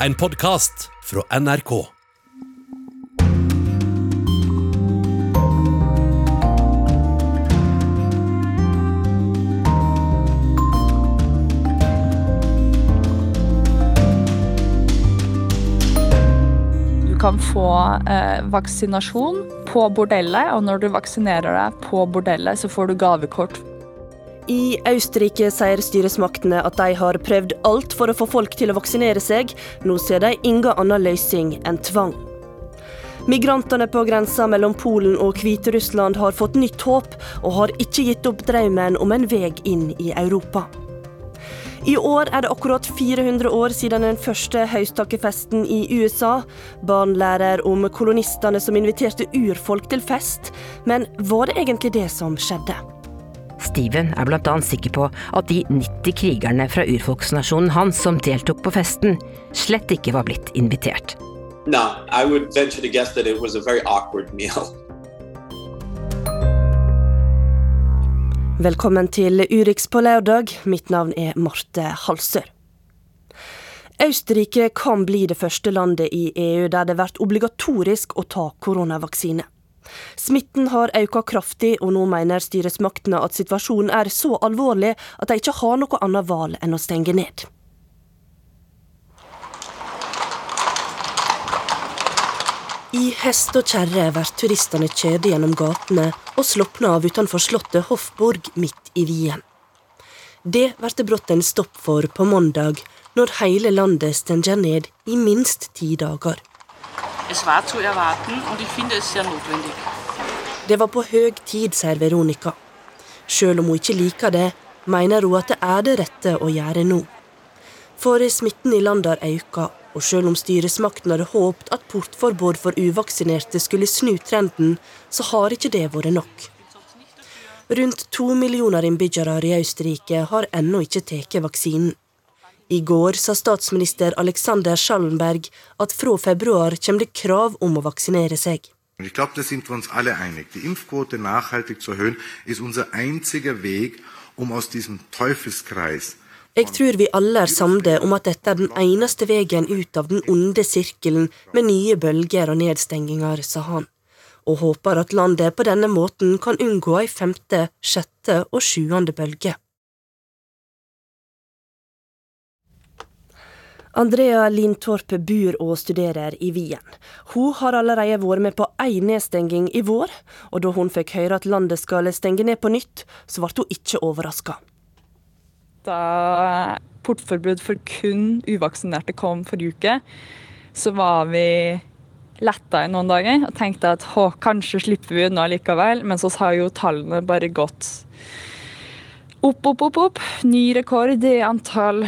en podkast fra NRK. Du kan få eh, vaksinasjon på bordellet, og når du vaksinerer deg på bordellet, så får du gavekort. I Østerrike sier styresmaktene at de har prøvd alt for å få folk til å vaksinere seg. Nå ser de ingen annen løsning enn tvang. Migrantene på grensa mellom Polen og Hviterussland har fått nytt håp, og har ikke gitt opp drømmen om en vei inn i Europa. I år er det akkurat 400 år siden den første høystakkefesten i USA. Barn lærer om kolonistene som inviterte urfolk til fest. Men var det egentlig det som skjedde? Steven er blant annet sikker på at de 90 krigerne fra urfolksnasjonen hans som deltok på festen, slett ikke var blitt invitert. No, I would venture to guess that it was a very awkward meal. Velkommen til Urix på lørdag. Mitt navn er Marte Halsør. Østerrike kan bli det første landet i EU der det blir obligatorisk å ta koronavaksine. Smitten har økt kraftig, og nå mener styresmaktene at situasjonen er så alvorlig at de ikke har noe annet valg enn å stenge ned. I hest og kjerre blir turistene kjørt gjennom gatene og slåpna av utenfor slottet Hofborg midt i Wien. Det blir det brått en stopp for på mandag, når hele landet stenger ned i minst ti dager. Es war zu erwarten und ich finde es sehr notwendig. Det var på høy tid, sier Veronica. Selv om hun ikke liker det, mener hun at det er det rette å gjøre nå. For smitten i landet har økt, og selv om styresmakten hadde håpet at portforbud for uvaksinerte skulle snu trenden, så har ikke det vært nok. Rundt to millioner innbyggere i Østerrike har ennå ikke tatt vaksinen. I går sa statsminister Alexander Schallenberg at fra februar kommer det krav om å vaksinere seg. Jeg tror det sind uns alle einig. Die Impfquote nachhaltig zu erhöhen, ist unser einziger Weg, um aus diesem Teufelskreis Jeg tror vi alle er samde om at dette er den eneste veien ut av den onde sirkelen med nye bølger og nedstenginger, sa han, og håper at landet på denne måten kan unngå ei femte, sjette og sjuende bølge. Andrea Lintorp bor og studerer i Wien. Hun har allerede vært med på én nedstenging i vår, og da hun fikk høre at landet skal stenge ned på nytt, så ble hun ikke overraska. Da portforbud for kun uvaksinerte kom forrige uke, så var vi letta i noen dager og tenkte at kanskje slipper vi unna likevel. Men så har jo tallene bare gått opp, opp, opp. opp. Ny rekord i antall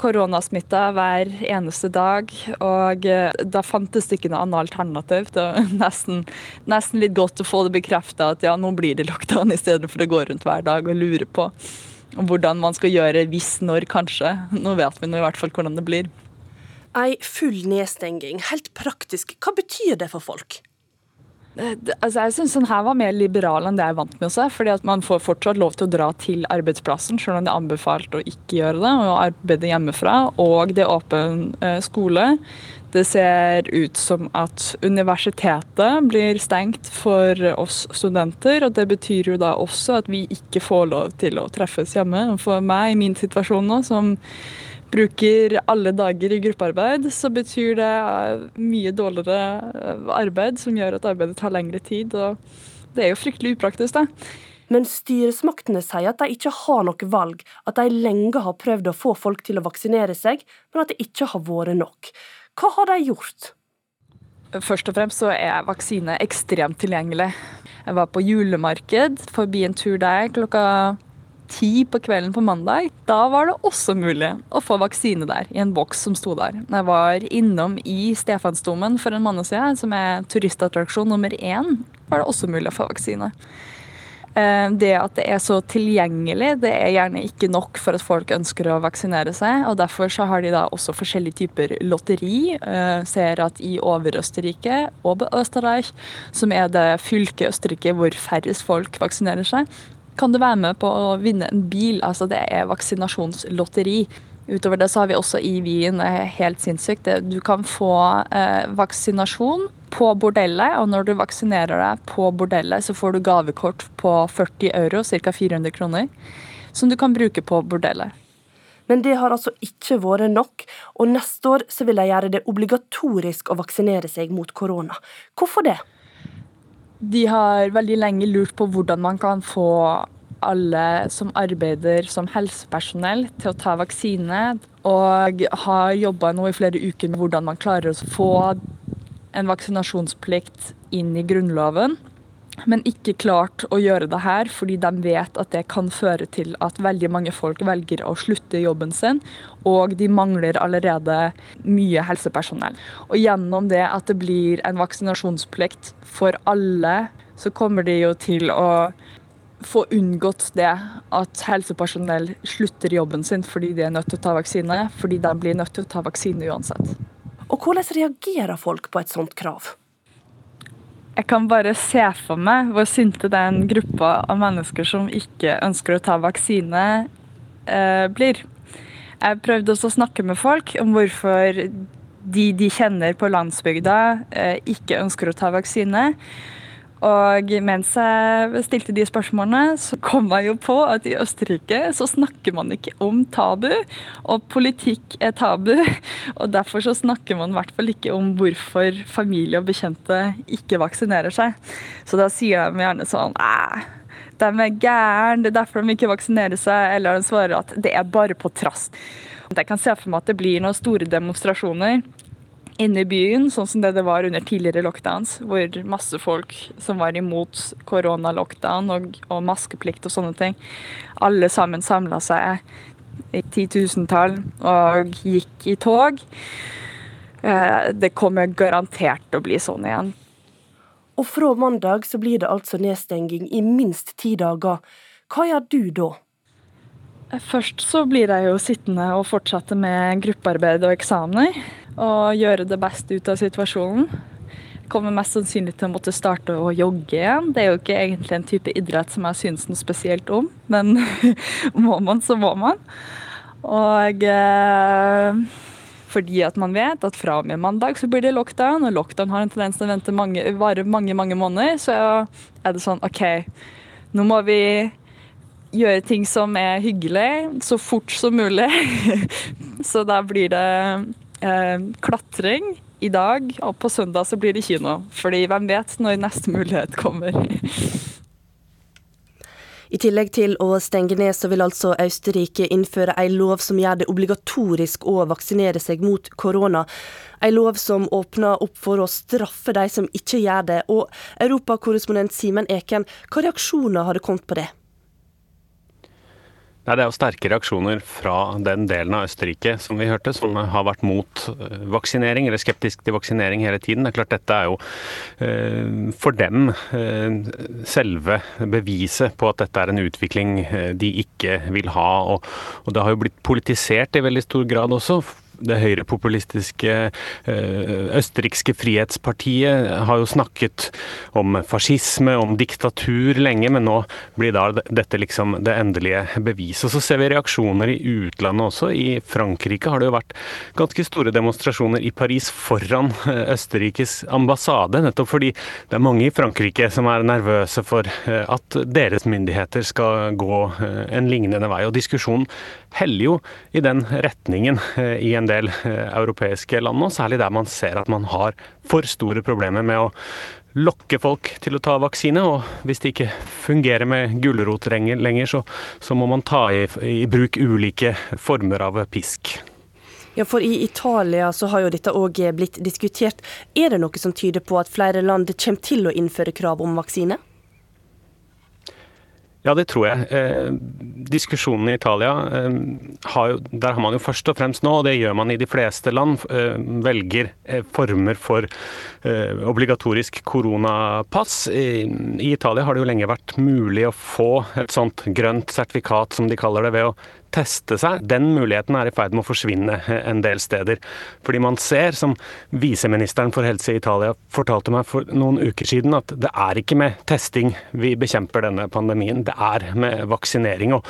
koronasmitta hver eneste dag. Og eh, da fantes det ikke noe annet alternativ. Det var nesten, nesten litt godt å få det bekrefta at ja, nå blir det lockdown, i stedet for å gå rundt hver dag og lure på hvordan man skal gjøre hvis, når, kanskje. Nå vet vi nå i hvert fall hvordan det blir. Ei full nedstenging, helt praktisk, hva betyr det for folk? Eh, Altså, jeg synes den her var mer liberal enn det jeg er vant med. Også, fordi at Man får fortsatt lov til å dra til arbeidsplassen, selv om det er anbefalt å ikke gjøre det. og Arbeide hjemmefra. Og det er åpen eh, skole. Det ser ut som at universitetet blir stengt for oss studenter. og Det betyr jo da også at vi ikke får lov til å treffes hjemme. For meg, i min situasjon nå, som bruker alle dager i gruppearbeid, så betyr det eh, mye dårligere eh, arbeid, som gjør at arbeidet tar lengre tid. og Det er jo fryktelig upraktisk, det. Men styresmaktene sier at de ikke har noe valg, at de lenge har prøvd å få folk til å vaksinere seg, men at det ikke har vært nok. Hva har de gjort? Først og fremst så er vaksine ekstremt tilgjengelig. Jeg var på julemarked forbi en tur der klokka ti på kvelden på mandag. Da var det også mulig å få vaksine der, i en boks som sto der. Jeg var innom i Stefansdomen for en måned siden, som er turistattraksjon nummer én, var det også mulig å få vaksine. Eh, Det at det er så tilgjengelig, det er gjerne ikke nok for at folk ønsker å vaksinere seg. og Derfor så har de da også forskjellige typer lotteri. Eh, Ser at i Over-Østerrike, Ober-Österreich, som er det fylket Østerrike hvor færrest folk vaksinerer seg, kan du være med på å vinne en bil. Altså det er vaksinasjonslotteri. Utover det så har vi også i Wien helt sinnssykt. Du kan få eh, vaksinasjon på bordellet, og når du vaksinerer deg på bordellet, så får du gavekort på 40 euro, ca. 400 kroner, som du kan bruke på bordellet. Men det har altså ikke vært nok, og neste år så vil de gjøre det obligatorisk å vaksinere seg mot korona. Hvorfor det? De har veldig lenge lurt på hvordan man kan få alle som arbeider som helsepersonell til å ta vaksine, og har jobba nå i flere uker med hvordan man klarer å få en vaksinasjonsplikt inn i Grunnloven. Men ikke klart å gjøre det her, fordi de vet at det kan føre til at veldig mange folk velger å slutte jobben sin, og de mangler allerede mye helsepersonell. Og gjennom det at det blir en vaksinasjonsplikt for alle, så kommer de jo til å få unngått det at helsepersonell slutter jobben sin fordi de er nødt til å ta vaksine, fordi de blir nødt til å ta vaksine uansett. Og hvordan reagerer folk på et sånt krav? Jeg kan bare se for meg hvor sinte den gruppa av mennesker som ikke ønsker å ta vaksine, eh, blir. Jeg prøvde også å snakke med folk om hvorfor de de kjenner på landsbygda, eh, ikke ønsker å ta vaksine. Og mens jeg stilte de spørsmålene, så kom jeg jo på at i Østerrike så snakker man ikke om tabu, og politikk er tabu. Og derfor så snakker man i hvert fall ikke om hvorfor familie og bekjente ikke vaksinerer seg. Så da sier de gjerne sånn Æh, de er gærne, det er derfor de ikke vaksinerer seg. Eller de svarer at det er bare på trass. Jeg kan se for meg at det blir noen store demonstrasjoner inne i byen, sånn som det det var under tidligere lockdowns, hvor masse folk som var imot koronalockdown og, og maskeplikt og sånne ting, alle sammen samla seg i titusentall og gikk i tog. Eh, det kommer garantert til å bli sånn igjen. Og fra mandag så blir det altså nedstenging i minst ti dager. Hva gjør du da? Først så blir jeg jo sittende og fortsette med gruppearbeid og eksamener og gjøre det beste ut av situasjonen. Kommer mest sannsynlig til å måtte starte å jogge igjen. Det er jo ikke egentlig en type idrett som jeg synes noe spesielt om, men må man, så må man. Og eh, fordi at man vet at fra og med mandag så blir det lockdown, og lockdown har en tendens til å vente mange, vare mange, mange måneder, så er det sånn OK, nå må vi gjøre ting som er hyggelig, så fort som mulig. så da blir det eh, klatring i dag, og på søndag så blir det kino. Fordi hvem vet når neste mulighet kommer. I tillegg til å stenge ned, så vil altså Østerrike innføre en lov som gjør det obligatorisk å vaksinere seg mot korona. En lov som åpner opp for å straffe de som ikke gjør det. Og europakorrespondent Simen Eken, hva reaksjoner har det kommet på det? Nei, Det er jo sterke reaksjoner fra den delen av Østerrike som vi hørte, som har vært mot eh, vaksinering, eller skeptisk til vaksinering hele tiden. Det er klart Dette er jo eh, for dem eh, selve beviset på at dette er en utvikling de ikke vil ha. Og, det har jo blitt politisert i veldig stor grad også det høyrepopulistiske eh, østerrikske frihetspartiet har jo snakket om fascisme, om diktatur lenge, men nå blir da dette liksom det endelige beviset. Så ser vi reaksjoner i utlandet også. I Frankrike har det jo vært ganske store demonstrasjoner i Paris foran eh, Østerrikes ambassade, nettopp fordi det er mange i Frankrike som er nervøse for eh, at deres myndigheter skal gå en lignende vei. Og diskusjonen heller jo i den retningen i en del eh, europeiske land nå, særlig der man ser at man har for store problemer med å lokke folk til å ta vaksine. Og hvis det ikke fungerer med gulrot lenger, så, så, må man ta i, i bruk ulike former av pisk. Ja, for I Italia så har jo dette òg blitt diskutert. Er det noe som tyder på at flere land kommer til å innføre krav om vaksine? Ja, det tror jeg. Eh, diskusjonen i Italia, eh, har jo, der har man jo først og fremst nå, og det gjør man i de fleste land, eh, velger eh, former for eh, obligatorisk koronapass. I, I Italia har det jo lenge vært mulig å få et sånt grønt sertifikat, som de kaller det, ved å teste seg. Den muligheten er i ferd med å forsvinne en del steder. Fordi man ser, som viseministeren for helse i Italia fortalte meg for noen uker siden, at det er ikke med testing vi bekjemper denne pandemien, det er med vaksinering. Og,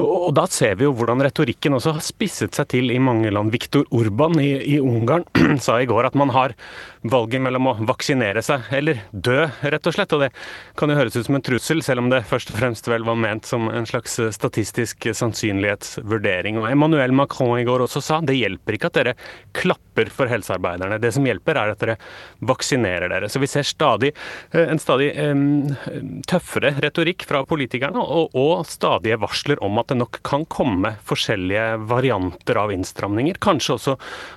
Og, da ser vi jo hvordan retorikken også har spisset seg til i mange land. Viktor Urban i, i Ungarn sa i går at man har valget mellom å vaksinere seg eller dø, rett og slett. Og det kan jo høres ut som en trussel, selv om det først og fremst vel var ment som en slags statistisk sannsynlighetsvurdering. Og Emmanuel Macron i går også sa det hjelper ikke at dere klapper for helsearbeiderne. Det som hjelper, er at dere vaksinerer dere. Så vi ser stadig, eh, en stadig um, tøffere retorikk fra politikerne, og, og stadige varsler om at det nok kan komme forskjellige varianter av innstramninger. Kanskje også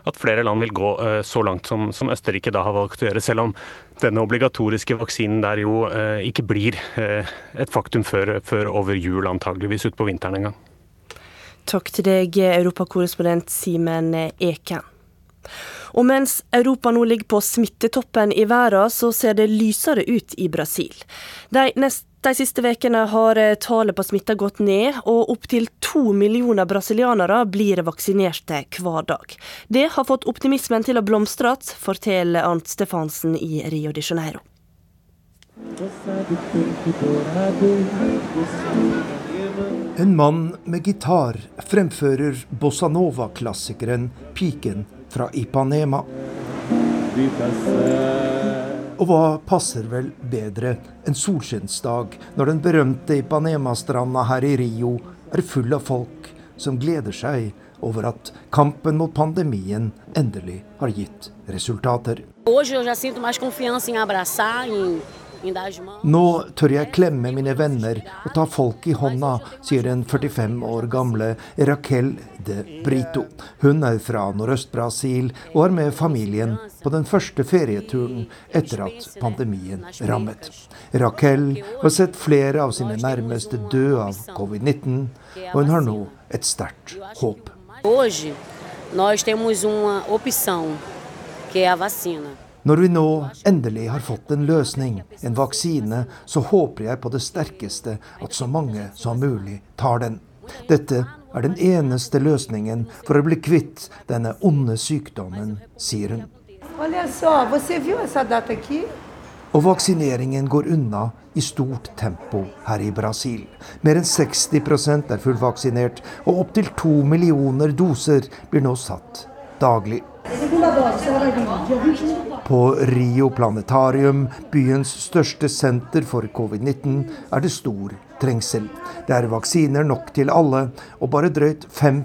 at flere land vil gå uh, så langt som, som, Østerrike da har valgt å gjøre, selv om denne obligatoriske vaksinen der jo uh, ikke blir uh, et faktum før, før over jul, antageligvis utpå vinteren en gang. Takk til deg, europakorrespondent Simen Eken. Og mens Europa nå ligger på smittetoppen i verden, så ser det lysere ut i Brasil. De neste de siste ukene har eh, tallet på smitta gått ned, og opptil to millioner brasilianere blir vaksinerte hver dag. Det har fått optimismen til å blomstre igjen, forteller Arnt Stefansen i Rio de Janeiro. En mann med gitar fremfører bossa nova-klassikeren 'Piken fra Ipanema'. Og hva passer vel bedre enn solskinnsdag når den berømte Ipanema-stranda her i Rio er full av folk som gleder seg over at kampen mot pandemien endelig har gitt resultater. Hoje eu já sinto mais confiança em abraçar, em nå tør jeg klemme mine venner og ta folk i hånda, sier den 45 år gamle Raquel de Brito. Hun er fra Nordøst-Brasil og er med familien på den første ferieturen etter at pandemien rammet. Raquel har sett flere av sine nærmeste dø av covid-19, og hun har nå et sterkt håp. Hoje, nós temos uma opção, que é a vacina. Når vi nå endelig har fått en løsning, en vaksine, så håper jeg på det sterkeste at så mange som mulig tar den. Dette er den eneste løsningen for å bli kvitt denne onde sykdommen, sier hun. Og vaksineringen går unna i stort tempo her i Brasil. Mer enn 60% er fullvaksinert, og opptil to millioner doser blir nå satt daglig. På Rio Planetarium, byens største senter for covid-19, er det stor trengsel. Det er vaksiner nok til alle, og bare drøyt 5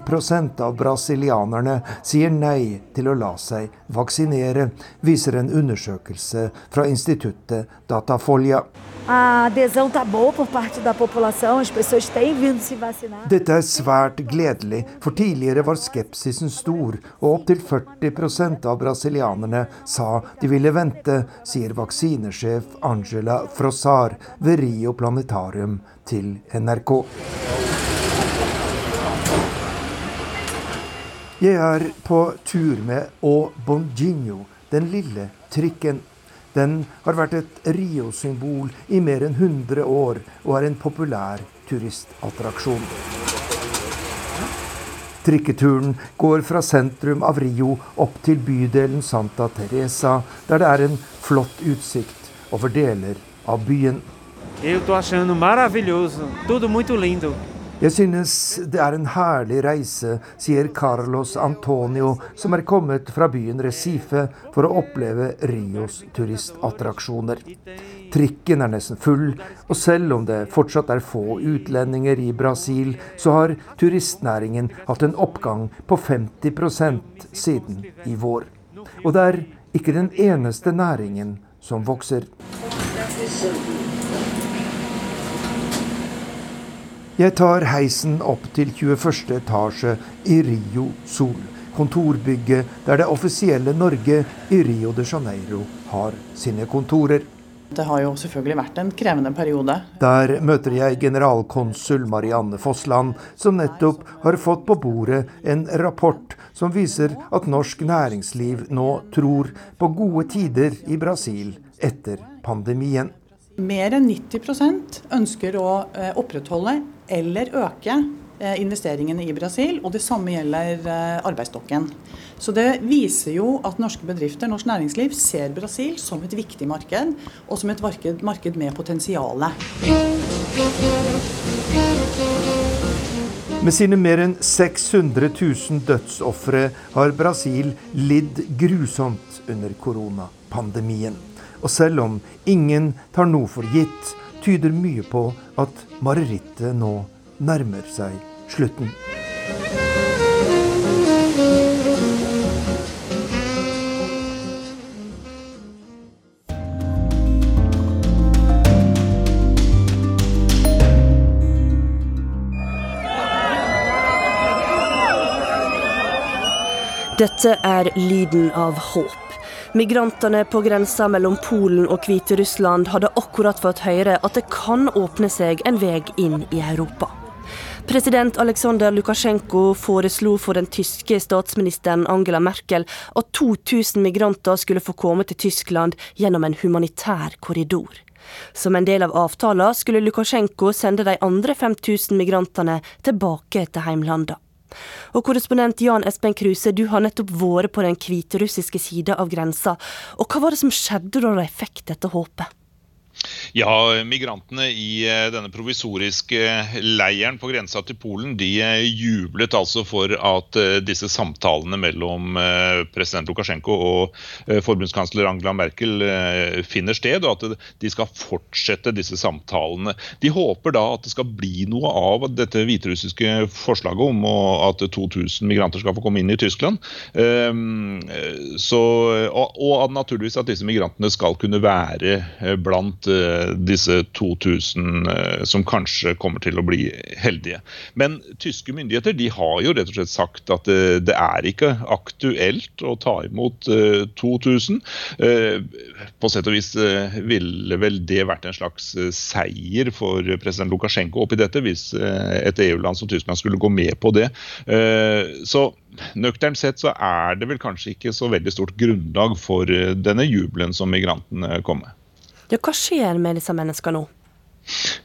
av brasilianerne sier nei til å la seg vaksinere, viser en undersøkelse fra instituttet Datafolja. Dette er svært gledelig, for tidligere var skepsisen stor, og opptil 40% av brasilianerne sa de ville vente, sier vaksinesjef Angela Frossar ved Rio Planetarium til NRK. Jeg er på tur med Å Bongino, den lille trikken. Den har vært et Rio-symbol i mer enn 100 år og er en populær turistattraksjon. Trikketuren går fra sentrum av Rio opp til bydelen Santa Teresa, der det er en flott utsikt over deler av byen. Eu tô achando maravilhoso. Tudo muito lindo. Jeg synes det er en herlig reise, sier Carlos Antonio, som er kommet fra byen Recife for å oppleve Rios turistattraksjoner. Trikken er nesten full, og selv om det fortsatt er få utlendinger i Brasil, så har turistnæringen hatt en oppgang på 50% siden i vår. Og det er ikke den eneste næringen som vokser. Jeg tar heisen opp til 21. etasje i Rio Sol, kontorbygget der det offisielle Norge i Rio de Janeiro har sine kontorer. Det har jo selvfølgelig vært en krevende periode. Der møter jeg generalkonsul Marianne Fossland, som nettopp har fått på bordet en rapport som viser at norsk næringsliv nå tror på gode tider i Brasil etter pandemien. Mer enn 90 ønsker å eh, opprettholde eller øke eh, investeringene i Brasil, og det samme gjelder eh, arbeidsstokken. Så Det viser jo at norske bedrifter, norsk næringsliv, ser Brasil som et viktig marked, og som et marked, med potensial. Med sine mer enn 600 000 dødsofre har Brasil lidd grusomt under koronapandemien. Og selv om ingen tar noe for gitt, tyder mye på at marerittet nå nærmer seg slutten. Dette er lyden av håp. Migrantene på grensa mellom Polen og Hviterussland hadde akkurat fått høre at det kan åpne seg en vei inn i Europa. President Aleksandr Lukasjenko foreslo for den tyske statsministeren Angela Merkel at 2000 migranter skulle få komme til Tyskland gjennom en humanitær korridor. Som en del av avtalen skulle Lukasjenko sende de andre 5000 migrantene tilbake til heimlandet. Og korrespondent Jan Espen Kruse, du har nettopp vært på den hviterussiske sida av grensa. Og hva var det som skjedde da de fikk dette håpet? Ja, Migrantene i eh, denne provisoriske leiren på grensa til Polen de eh, jublet altså for at eh, disse samtalene mellom president Lukasjenko og forbundskansler Angela Merkel finner sted, og at de skal fortsette disse samtalene. De håper da at det skal bli noe av dette hviterussiske forslaget om at 2000 migranter skal få komme inn i Tyskland. Ehm, så, og, og naturligvis at disse migrantene skal kunne være blant Eh, disse 2000 eh, som kanskje kommer til å bli heldige. Men tyske myndigheter de har jo rett og slett sagt at det, det er ikke aktuelt å ta imot 2000. Eh, på sett og vis ville vel det vært en slags seier for president Lukasjenko oppi dette, hvis et EU-land som Tyskland skulle gå med på det. Så nøkternt sett så er det vel kanskje ikke så veldig stort grunnlag for denne jubelen som migrantene kom med. Ja, hva skjer med disse menneskene nå?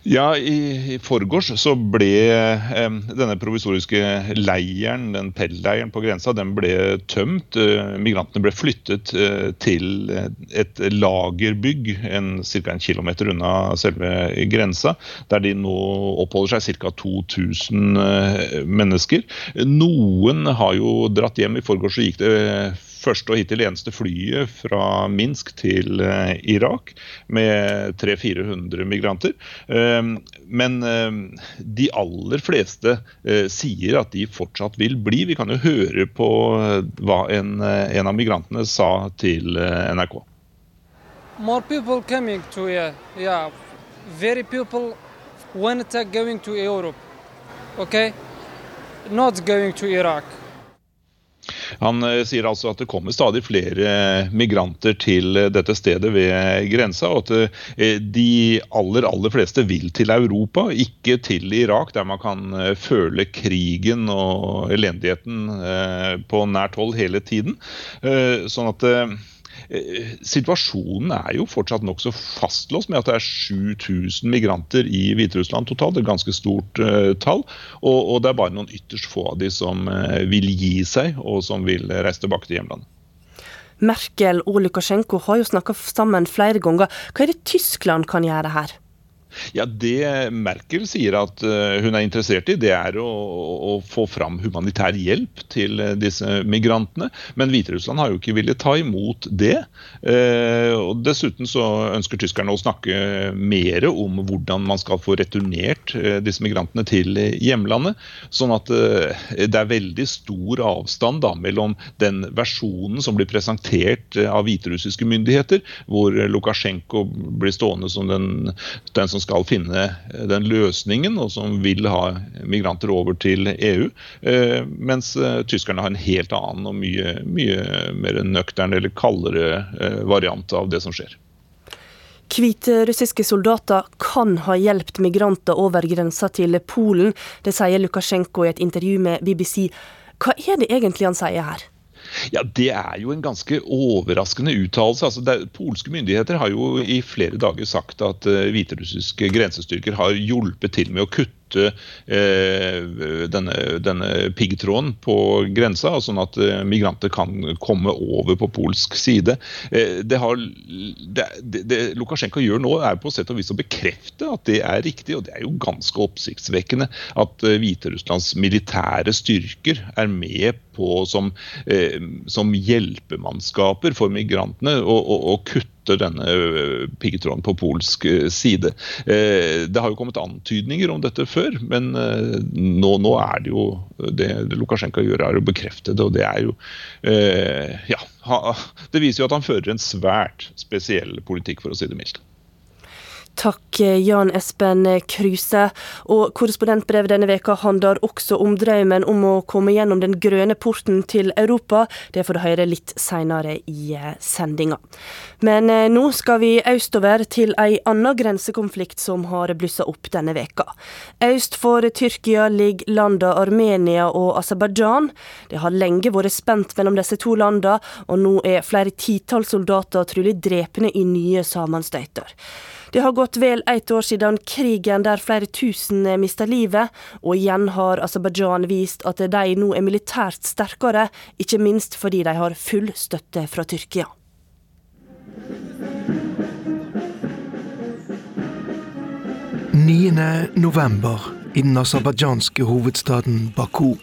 Ja, I, i forgårs så ble eh, denne provisoriske leiren, den Pell-leiren på grensa, den ble tømt. Eh, migrantene ble flyttet eh, til et lagerbygg ca. en kilometer unna selve grensa, der de nå oppholder seg ca. 2000 eh, mennesker. Noen har jo dratt hjem. I forgårs så gikk det første og hittil eneste flyet fra Minsk til eh, Irak med 300-400 migranter. Ehm, men ehm, de aller fleste eh, sier at de fortsatt vil bli. Vi kan jo høre på eh, hva en, en av migrantene sa til NRK. More people coming to yeah, yeah. Very people when it's going to Europe, okay, not going to Iraq. Han eh, sier altså at det kommer stadig flere migranter til eh, dette stedet ved grensa, og at eh, de aller, aller fleste vil til Europa, ikke til Irak, der man kan føle krigen og elendigheten på nært hold hele tiden. Sånn at Eh, situasjonen er jo fortsatt nokså fastlåst med at det er 7000 migranter i Hviterussland totalt. Et ganske stort uh, tall. Og, og, det er bare noen ytterst få av de som uh, vil gi seg, og som vil reise tilbake til hjemlandet. Merkel og Lukasjenko har jo snakka sammen flere ganger. Hva er det Tyskland kan gjøre her? Ja, Det Merkel sier at eh, hun er interessert i, det er å, å få fram humanitær hjelp til eh, disse migrantene. Men Hviterussland har jo ikke villet ta imot det. Eh, og Dessuten så ønsker tyskerne å snakke mer om hvordan man skal få returnert disse migrantene til hjemlandet. Sånn at det er veldig stor avstand da mellom den versjonen som blir presentert av hviterussiske myndigheter, hvor Lukasjenko blir stående som den, den som skal finne den løsningen, og som vil ha migranter over til EU. Eh, mens eh, tyskerne har en helt annen og mye, mye mer nøktern eller kaldere eh, variant av det som skjer. Hviterussiske soldater kan ha hjulpet migranter over grensa til Polen. Det sier Lukasjenko i et intervju med BBC. Hva er det egentlig han sier her? Ja, Det er jo en ganske overraskende uttalelse. Altså, polske myndigheter har jo i flere dager sagt at uh, hviterussiske grensestyrker har hjulpet til med å kutte kutte eh, denne, denne piggtråden på grensa, sånn at eh, migranter kan komme over på polsk side. Eh, det, har, det, det, Lukasjenko gjør nå, er på sett og vis å bekrefte at det er riktig. og Det er jo ganske oppsiktsvekkende at eh, Hviterusslands militære styrker er med på som, eh, som hjelpemannskaper for migrantene å kutte denne eh, piggtråden på polsk eh, side. Eh, det har jo kommet antydninger om dette før, men nå, nå er det jo det, det Lukasjenko gjør, er å bekrefte det. Og det er jo Ja. Det viser jo at han fører en svært spesiell politikk, for å si det mildt. Takk, Jan Espen Kruse. Og korrespondentbrevet denne veka handler også om drømmen om å komme gjennom den grønne porten til Europa. Det får du høre litt seinere i eh, sendinga. Men eh, nå skal vi østover til ei anna grensekonflikt som har blussa opp denne veka. Øst for Tyrkia ligger landa Armenia og Aserbajdsjan. Det har lenge vært spent mellom disse to landa, og nå er flere titalls soldater trolig drepne i nye sammenstøyter. Det har gått vel ett år siden krigen der flere tusen mista livet, og igjen har Aserbajdsjan vist at de nå er militært sterkere, ikke minst fordi de har full støtte fra Tyrkia. november i den aserbajdsjanske hovedstaden Baku.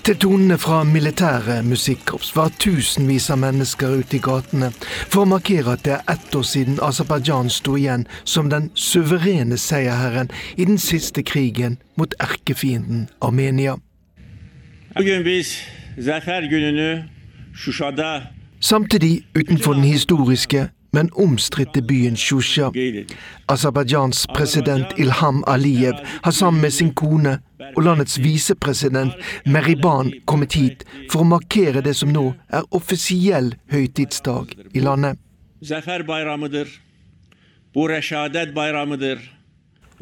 Til tonene fra militære musikkorps var tusenvis av mennesker ute i gatene for å markere at det er ett år siden Aserbajdsjan sto igjen som den suverene seierherren i den siste krigen mot erkefienden Armenia. Samtidig utenfor den historiske men omstridte byen Shusha. Aserbajdsjans president Ilham Aliyev har sammen med sin kone og landets visepresident Meriban kommet hit for å markere det som nå er offisiell høytidsdag i landet. Zafer bayramıdır. Bu reşadet bayramıdır.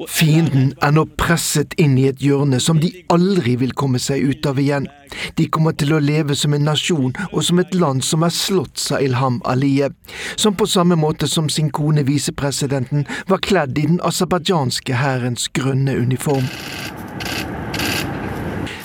Fienden er nå presset inn i et hjørne som de aldri vil komme seg ut av igjen. De kommer til å leve som en nasjon og som et land som er slått, sa Ilham Aliyev, som på samme måte som sin kone visepresidenten var kledd i den aserbajdsjanske hærens grønne uniform.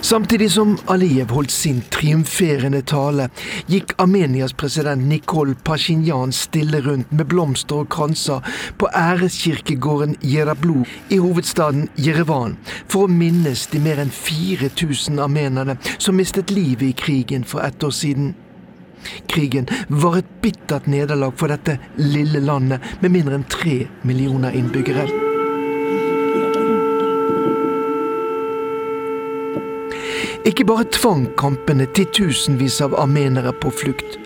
Samtidig som Aliyev holdt sin triumferende tale, gikk Armenias president Nikol Pashinyan stille rundt med blomster og kranser på æreskirkegården Jerablu i hovedstaden Jerevan for å minnes de mer enn 4000 armenerne som mistet livet i krigen for ett år siden. Krigen var et bittert nederlag for dette lille landet med mindre enn tre millioner innbyggere. Ikke bare tvang kampene titusenvis av armenere på flukt.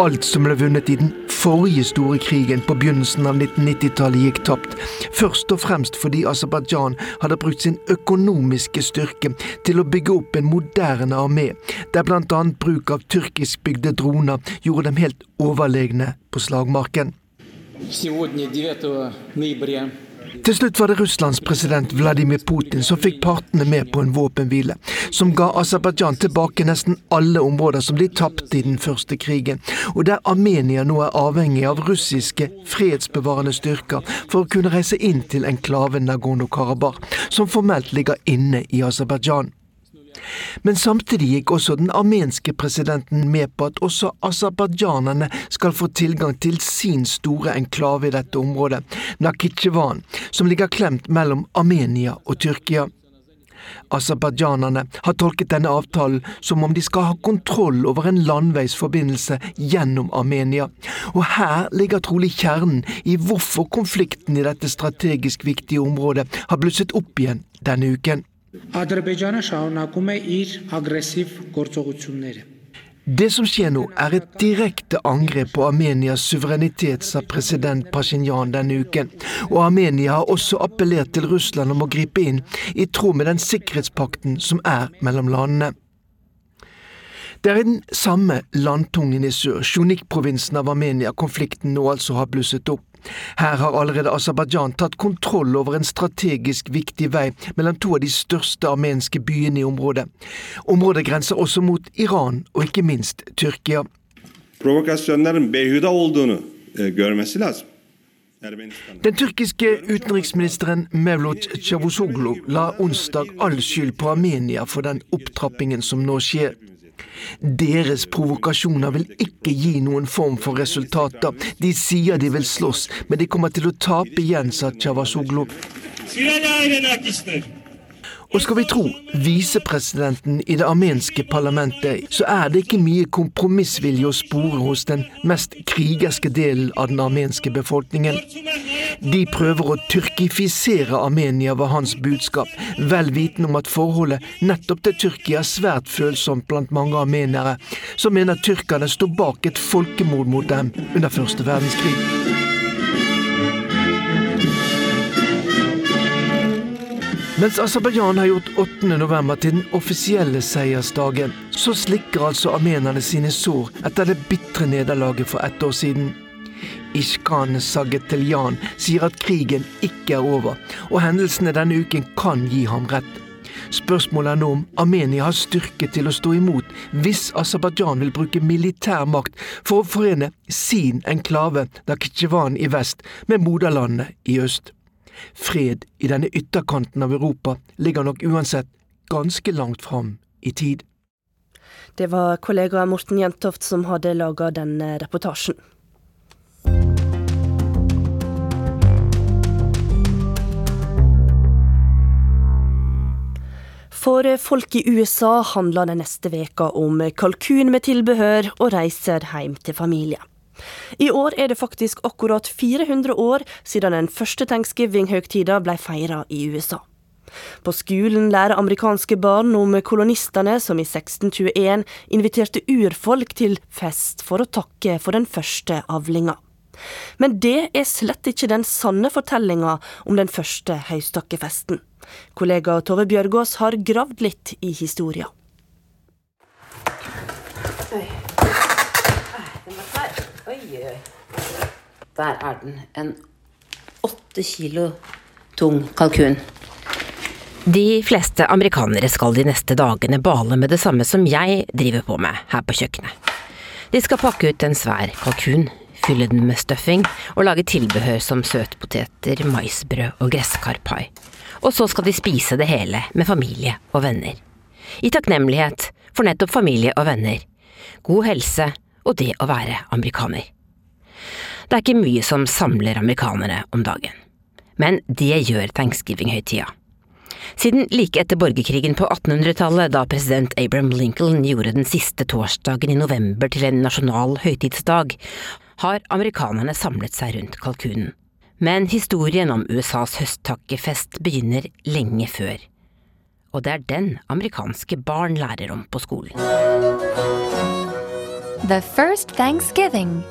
Alt som ble vunnet i den forrige store krigen på begynnelsen av 1990-tallet gikk tapt, først og fremst fordi Aserbajdsjan hadde brukt sin økonomiske styrke til å bygge opp en moderne armé, der bl.a. bruk av tyrkiskbygde droner gjorde dem helt overlegne på slagmarken. Сегодня, 9 ноября til slutt var det Russlands president Vladimir Putin som fikk partene med på en våpenhvile, som ga Aserbajdsjan tilbake nesten alle områder som de tapte i den første krigen, og der Armenia nå er avhengig av russiske fredsbevarende styrker for å kunne reise inn til enklaven Nagorno-Karabakh, som formelt ligger inne i Aserbajdsjan. Men samtidig gikk også den armenske presidenten med på at også aserbajdsjanerne skal få tilgang til sin store enklave i dette området, Nakhitsjevan, som ligger klemt mellom Armenia og Tyrkia. Aserbajdsjanerne har tolket denne avtalen som om de skal ha kontroll over en landveisforbindelse gjennom Armenia. Og her ligger trolig kjernen i hvorfor konflikten i dette strategisk viktige området har blusset opp igjen denne uken. Ադրբեջանը շարունակում է իր ագրեսիվ գործողությունները։ Det som skjer nå, er et direkte angrep på Armenias suverenitet, sa president Pashinyan denne uken. Og Armenia har også appellert til Russland om å gripe inn, i tråd med den sikkerhetspakten som er mellom landene. Det er i den samme landtungen i sør, Sjunik-provinsen av Armenia, konflikten nå altså har blusset opp. Her har allerede Aserbajdsjan tatt kontroll over en strategisk viktig vei mellom to av de største armenske byene i området. Området grenser også mot Iran og ikke minst Tyrkia. E. Den tyrkiske utenriksministeren Mevlut Cavusoglu la onsdag all skyld på Armenia for den opptrappingen som nå skjer. Deres provokasjoner vil ikke gi noen form for resultater. De sier de vil slåss, men de kommer til å tape igjen, sa Cavusoglu. Og skal vi tro visepresidenten i det armenske parlamentet, så er det ikke mye kompromissvilje å spore hos den mest krigerske delen av den armenske befolkningen. De prøver å tyrkifisere Armenia, var hans budskap, vel vitende om at forholdet nettopp til Tyrkia er svært følsomt blant mange armenere, som mener tyrkerne står bak et folkemord mot dem under første verdenskrig. Mens Aserbajdsjan har gjort 8. november til den offisielle seiersdagen, så slikker altså armenerne sine sår etter det bitre nederlaget for ett år siden. Ishkan Sageteljan sier at krigen ikke er over, og hendelsene denne uken kan gi ham rett. Spørsmålet er nå om Armenia har styrke til å stå imot hvis Aserbajdsjan vil bruke militær makt for å forene sin enklave Nakhitsjevan i vest med moderlandet i øst. Fred i denne ytterkanten av Europa ligger nok uansett ganske langt fram i tid. Det var kollega Morten Jentoft som hadde laga denne reportasjen. For folk i USA handler den neste veka om kalkun med tilbehør og reiser hjem til familie. I år er det faktisk akkurat 400 år siden den første thanksgiving-høgtida ble feira i USA. På skolen lærer amerikanske barn om kolonistene som i 1621 inviterte urfolk til fest for å takke for den første avlinga. Men det er slett ikke den sanne fortellinga om den første høystakkefesten. Kollega Tove Bjørgaas har gravd litt i historia. Der er den. En åtte kilo tung kalkun. De fleste amerikanere skal de neste dagene bale med det samme som jeg driver på med her på kjøkkenet. De skal pakke ut en svær kalkun, fylle den med stuffing og lage tilbehør som søtpoteter, maisbrød og gresskarpai. Og så skal de spise det hele med familie og venner. I takknemlighet for nettopp familie og venner, god helse og det å være amerikaner. Det er ikke mye som samler amerikanere om dagen. Men det gjør thanksgiving-høytida. Siden like etter borgerkrigen på 1800-tallet, da president Abraham Lincoln gjorde den siste torsdagen i november til en nasjonal høytidsdag, har amerikanerne samlet seg rundt kalkunen. Men historien om USAs høsttakkefest begynner lenge før. Og det er den amerikanske barn lærer om på skolen. The first Thanksgiving.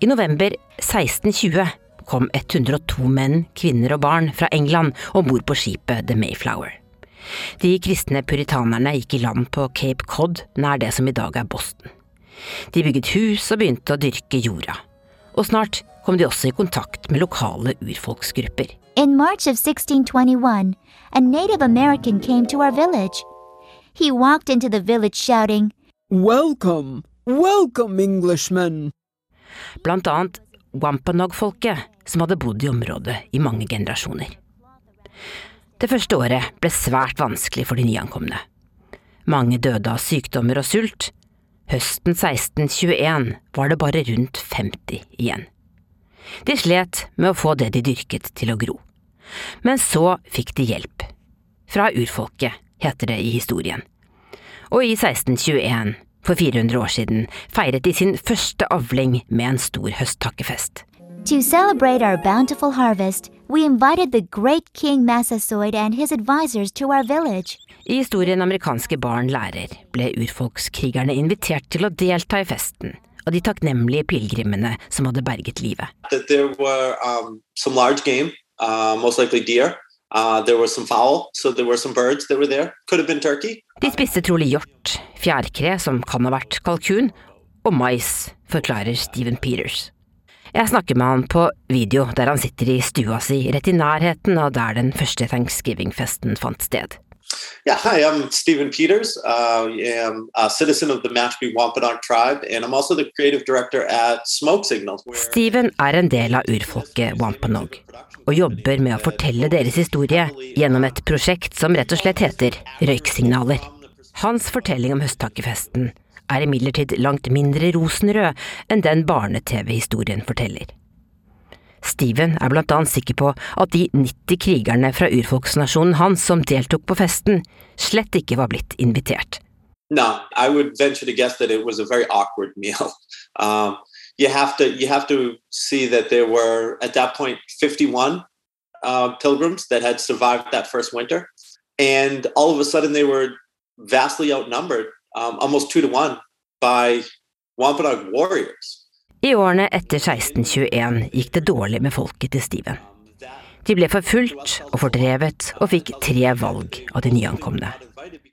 I november 1620 kom 102 menn, kvinner og barn fra England om bord på skipet The Mayflower. De kristne puritanerne gikk i land på Cape Cod, nær det som i dag er Boston. De bygget hus og begynte å dyrke jorda. Og snart kom de også i kontakt med lokale urfolksgrupper. In March of 1621, a Native American came to our village. He walked into the village shouting, Welcome, welcome, Englishmen! Blant annet Wampanoag-folket, som hadde bodd i området i mange generasjoner. Det første året ble svært vanskelig for de nyankomne. Mange døde av sykdommer og sult. Høsten 1621 var det bare rundt 50 igjen. De slet med å få det de dyrket til å gro. Men så fikk de hjelp. Fra urfolket, heter det i historien. Og i 1621, for 400 år siden, feiret de sin første avling med en stor høsttakkefest. To celebrate our bountiful harvest, we invited the great King Massasoit and his advisors to our village. I historien amerikanske barn lærer ble urfolkskrigerne invitert til å delta i festen og de takknemlige pilegrimene som hadde berget livet. That there were um, some large game, uh, most likely deer. Uh. De spiste trolig hjort, fjærkre, som kan ha vært kalkun, og mais, forklarer Steven Peters. Jeg snakker med han på video der han sitter i stua si rett i nærheten av der den første thanksgiving-festen fant sted. Yeah, hi, I'm Stephen Peters. Uh, I am a citizen of the Mashpee Wampanoag tribe, and I'm also the creative director at Smoke Signals. Steven er en del av urfolket Wampanoag, og jobber med å fortelle deres historie gjennom et prosjekt som rett og slett heter Røyksignaler. Hans fortelling om høsttakkefesten er imidlertid langt mindre rosenrød enn den barne-TV-historien forteller. Steven er blant annet sikker på at de 90 krigerne fra urfolksnasjonen hans som deltok på festen, slett ikke var blitt invitert. No, I would venture to guess that it was a very awkward meal. Um, you have to you have to see that there were at that point 51 uh, pilgrims that had survived that first winter, and all of a sudden they were vastly outnumbered, um, almost two to one, by Wampanoag warriors. I årene etter 1621 gikk det dårlig med folket til Steven. De ble forfulgt og fordrevet og fikk tre valg av de nyankomne.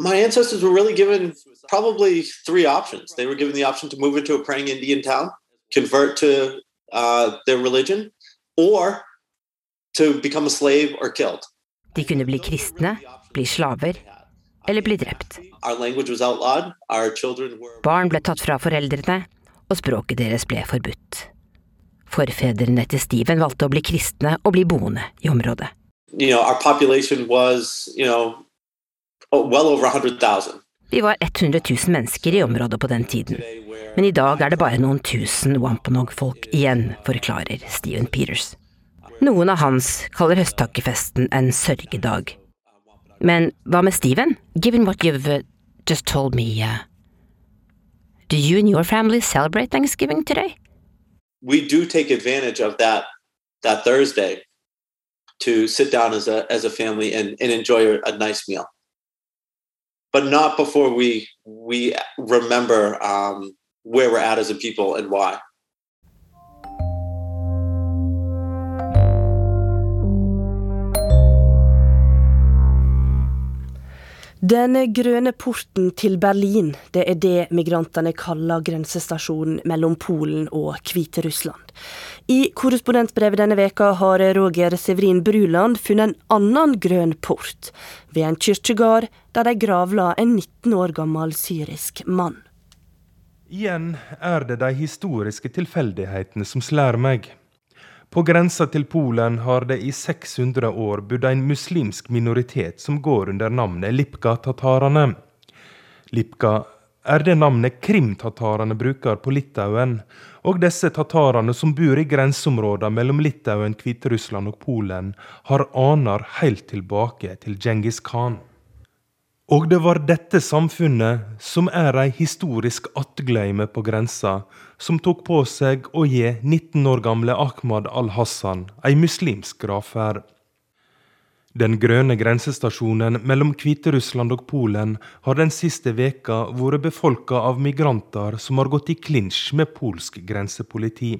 My ancestors were really given probably three options. They were given the option to move into a praying Indian town, convert to uh, their religion, or to become a slave or killed. De kunne bli kristne, bli slaver eller bli drept. Barn ble tatt fra foreldrene, og språket deres ble forbudt. Forfedrene til Steven valgte å bli kristne og bli boende i området. you know, was, you know, well over 100,000. Vi var 100 000 mennesker i området på den tiden, men i dag er det bare noen tusen Wampanoag-folk igjen, forklarer Steven Peters. Noen av hans kaller høsttakkefesten en sørgedag. Men hva med Steven? Given what you've uh, just told me, uh, do you and your family celebrate Thanksgiving today? We do take advantage of that that Thursday to sit down as a as a family and, and enjoy a, nice meal. But not before we we remember um, where we're at as a people and why. Den grønne porten til Berlin, det er det migrantene kaller grensestasjonen mellom Polen og Hviterussland. I korrespondentbrevet denne veka har Roger Severin Bruland funnet en annen grønn port, ved en kirkegård der de gravla en 19 år gammel syrisk mann. Igjen er det de historiske tilfeldighetene som slår meg. På grensa til Polen har det i 600 år bodd en muslimsk minoritet som går under navnet Lipka-tatarene. Lipka er det navnet krimtatarene bruker på Litauen, og disse tatarene som bor i grenseområdene mellom Litauen, Hviterussland og Polen, har aner helt tilbake til Djengis Khan. Og det var dette samfunnet, som er ei historisk attgløyme på grensa, som tok på seg å gi 19 år gamle Ahmad al-Hassan ei muslimsk gravferd. Den grønne grensestasjonen mellom Hviterussland og Polen har den siste veka vært befolka av migranter som har gått i klinsj med polsk grensepoliti.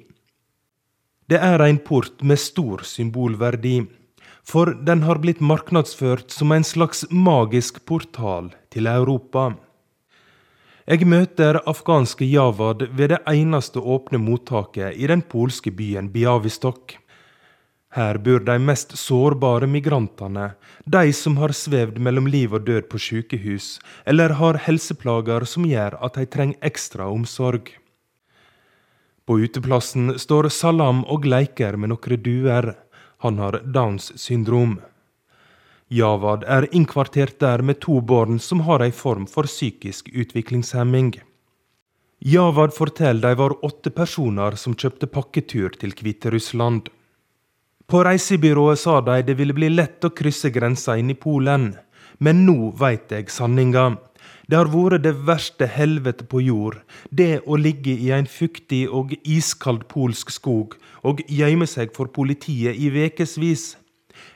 Det er en port med stor symbolverdi for den har blitt marknadsført som en slags magisk portal til Europa. Jeg møter afghanske Javad ved det eneste åpne mottaket i den polske byen Biavistok. Her bor de mest sårbare migrantene, de som har svevd mellom liv og død på sykehus, eller har helseplager som gjør at de trenger ekstra omsorg. På uteplassen står Salam og leker med noen duer. Han har Downs syndrom. Javad er innkvartert der med to barn som har ei form for psykisk utviklingshemming. Javad forteller de var åtte personer som kjøpte pakketur til Hviterussland. På reisebyrået sa de det ville bli lett å krysse grensa inn i Polen, men nå veit jeg sanninga. Det har vært det verste helvete på jord, det å ligge i en fuktig og iskald polsk skog og gjemme seg for politiet i vekevis.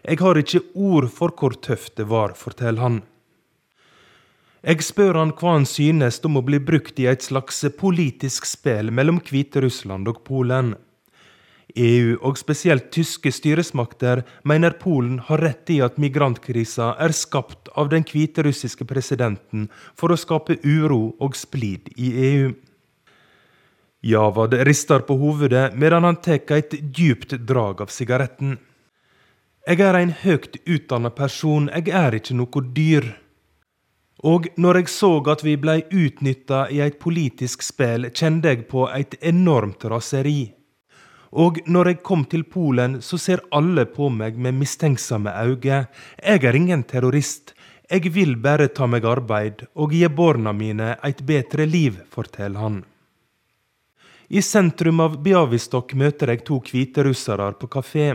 Jeg har ikke ord for hvor tøft det var, forteller han. Jeg spør han hva han synes om å bli brukt i et slags politisk spill mellom Hviterussland og Polen. EU og spesielt tyske styresmakter mener Polen har rett i at migrantkrisa er skapt av den hviterussiske presidenten for å skape uro og splid i EU. Javad rister på hovedet medan han tar et djupt drag av sigaretten. Jeg er en høyt utdanna person, jeg er ikke noe dyr. Og når jeg så at vi blei utnytta i et politisk spill, kjente jeg på et enormt raseri. Og når jeg kom til Polen, så ser alle på meg med mistenksomme øyne. Jeg er ingen terrorist. Jeg vil bare ta meg arbeid og gi barna mine et bedre liv, forteller han. I sentrum av Biavistok møter jeg to hviterussere på kafé.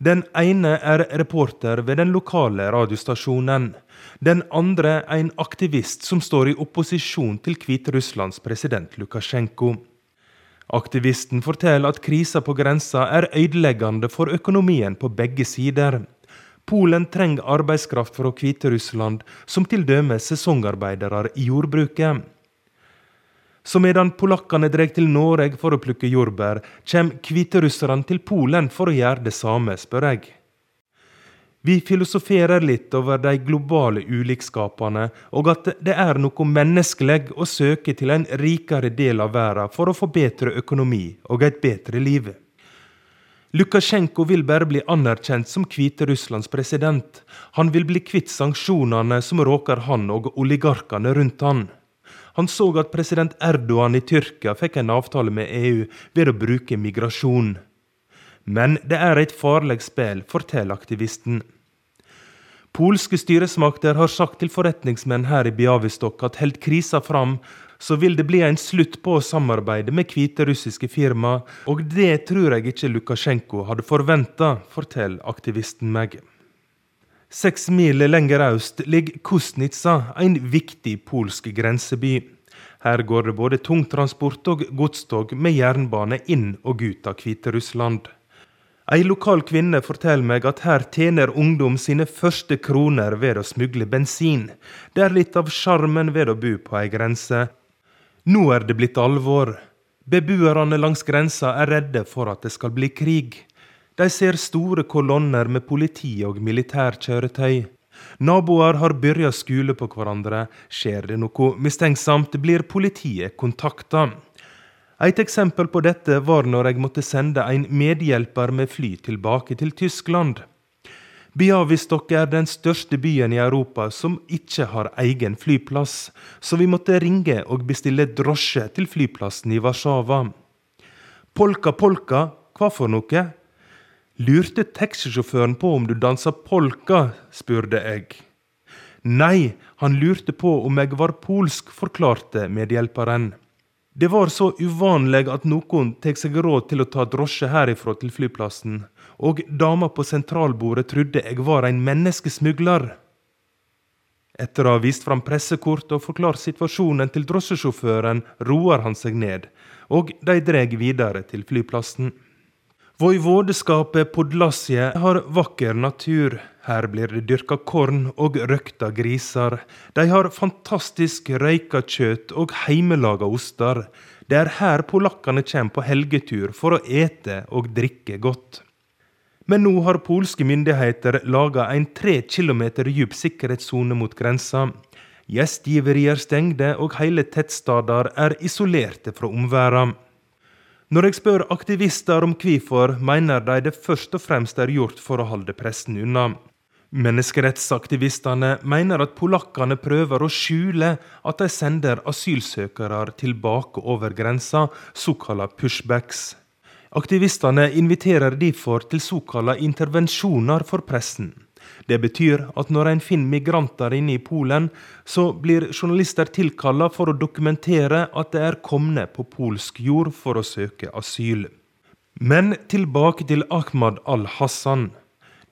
Den ene er reporter ved den lokale radiostasjonen. Den andre er en aktivist som står i opposisjon til Hviterusslands president Lukasjenko. Aktivisten forteller at krisa på grensa er ødeleggende for økonomien på begge sider. Polen trenger arbeidskraft fra Hviterussland, som t.d. sesongarbeidere i jordbruket. Så medan polakkene drar til Norge for å plukke jordbær, kommer hviterusserne til Polen for å gjøre det samme, spør jeg. Vi filosoferer litt over de globale ulikskapene, og at det er noe menneskelig å søke til en rikere del av verden for å få bedre økonomi og et bedre liv. Lukasjenko vil bare bli anerkjent som Hviterusslands president. Han vil bli kvitt sanksjonene som råker han og oligarkene rundt han. Han så at president Erdogan i Tyrkia fikk en avtale med EU ved å bruke migrasjon. Men det er et farlig spill, forteller aktivisten. Polske styresmakter har sagt til forretningsmenn her i Biavistok at held krisa fram, så vil det bli en slutt på å samarbeide med hviterussiske firma, og det tror jeg ikke Lukasjenko hadde forventa, forteller aktivisten meg. Seks mil lenger øst ligger Kusnica, en viktig polsk grenseby. Her går det både tungtransport og godstog med jernbane inn og ut av Hviterussland. Ei lokal kvinne forteller meg at her tjener ungdom sine første kroner ved å smugle bensin. Det er litt av sjarmen ved å bo på ei grense. Nå er det blitt alvor. Beboerne langs grensa er redde for at det skal bli krig. De ser store kolonner med politi og militærkjøretøy. Naboer har begynt skule på hverandre. Skjer det noe mistenksomt, blir politiet kontakta. Et eksempel på dette var når jeg måtte sende en medhjelper med fly tilbake til Tyskland. Biavistok er den største byen i Europa som ikke har egen flyplass, så vi måtte ringe og bestille drosje til flyplassen i Warszawa. Polka polka, hva for noe? Lurte taxisjåføren på om du dansa polka, spurte jeg. Nei, han lurte på om jeg var polsk, forklarte medhjelperen. Det var så uvanlig at noen tek seg råd til å ta drosje herifra til flyplassen, og dama på sentralbordet trodde jeg var en menneskesmugler. Etter å ha vist fram pressekort og forklart situasjonen til drosjesjåføren, roer han seg ned, og de dreg videre til flyplassen. Voivodeskapet Podlasje har vakker natur. Her blir det dyrka korn og røkta griser. De har fantastisk røyka kjøtt og heimelaga oster. Det er her polakkene kommer på helgetur for å ete og drikke godt. Men nå har polske myndigheter laga en tre kilometer dyp sikkerhetssone mot grensa. Gjestgiveri er stengte, og hele tettsteder er isolerte fra omverdenen. Når jeg spør aktivister om hvorfor, mener de det først og fremst er gjort for å holde pressen unna. Menneskerettsaktivistene mener at polakkene prøver å skjule at de sender asylsøkere tilbake over grensa, såkalla pushbacks. Aktivistene inviterer derfor til såkalla intervensjoner for pressen. Det betyr at når en finner migranter inne i Polen, så blir journalister tilkalla for å dokumentere at de er kommet på polsk jord for å søke asyl. Men tilbake til Ahmad al-Hassan,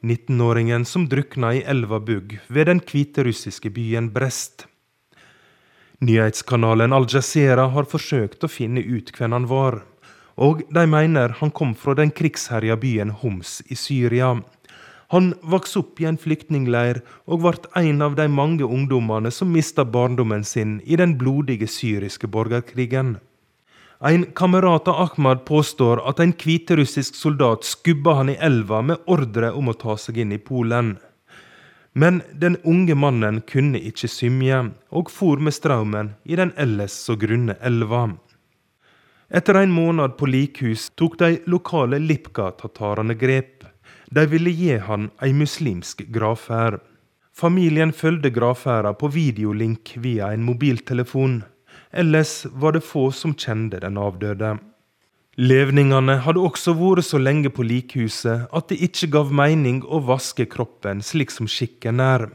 19-åringen som drukna i elva Bugg ved den hviterussiske byen Brest. Nyhetskanalen Al-Jazeera har forsøkt å finne ut hvem han var, og de mener han kom fra den krigsherja byen Homs i Syria. Han vokste opp i en flyktningleir og ble en av de mange ungdommene som mista barndommen sin i den blodige syriske borgerkrigen. En kamerat av Ahmad påstår at en hviterussisk soldat skubba han i elva med ordre om å ta seg inn i Polen. Men den unge mannen kunne ikke symje, og for med strømmen i den ellers så grunne elva. Etter en måned på likhus tok de lokale Lipka-tatarene grep. De ville gi han ei muslimsk gravferd. Familien fulgte gravferda på videolink via en mobiltelefon. Ellers var det få som kjente den avdøde. Levningene hadde også vært så lenge på likhuset at det ikke gav mening å vaske kroppen slik som skikken er.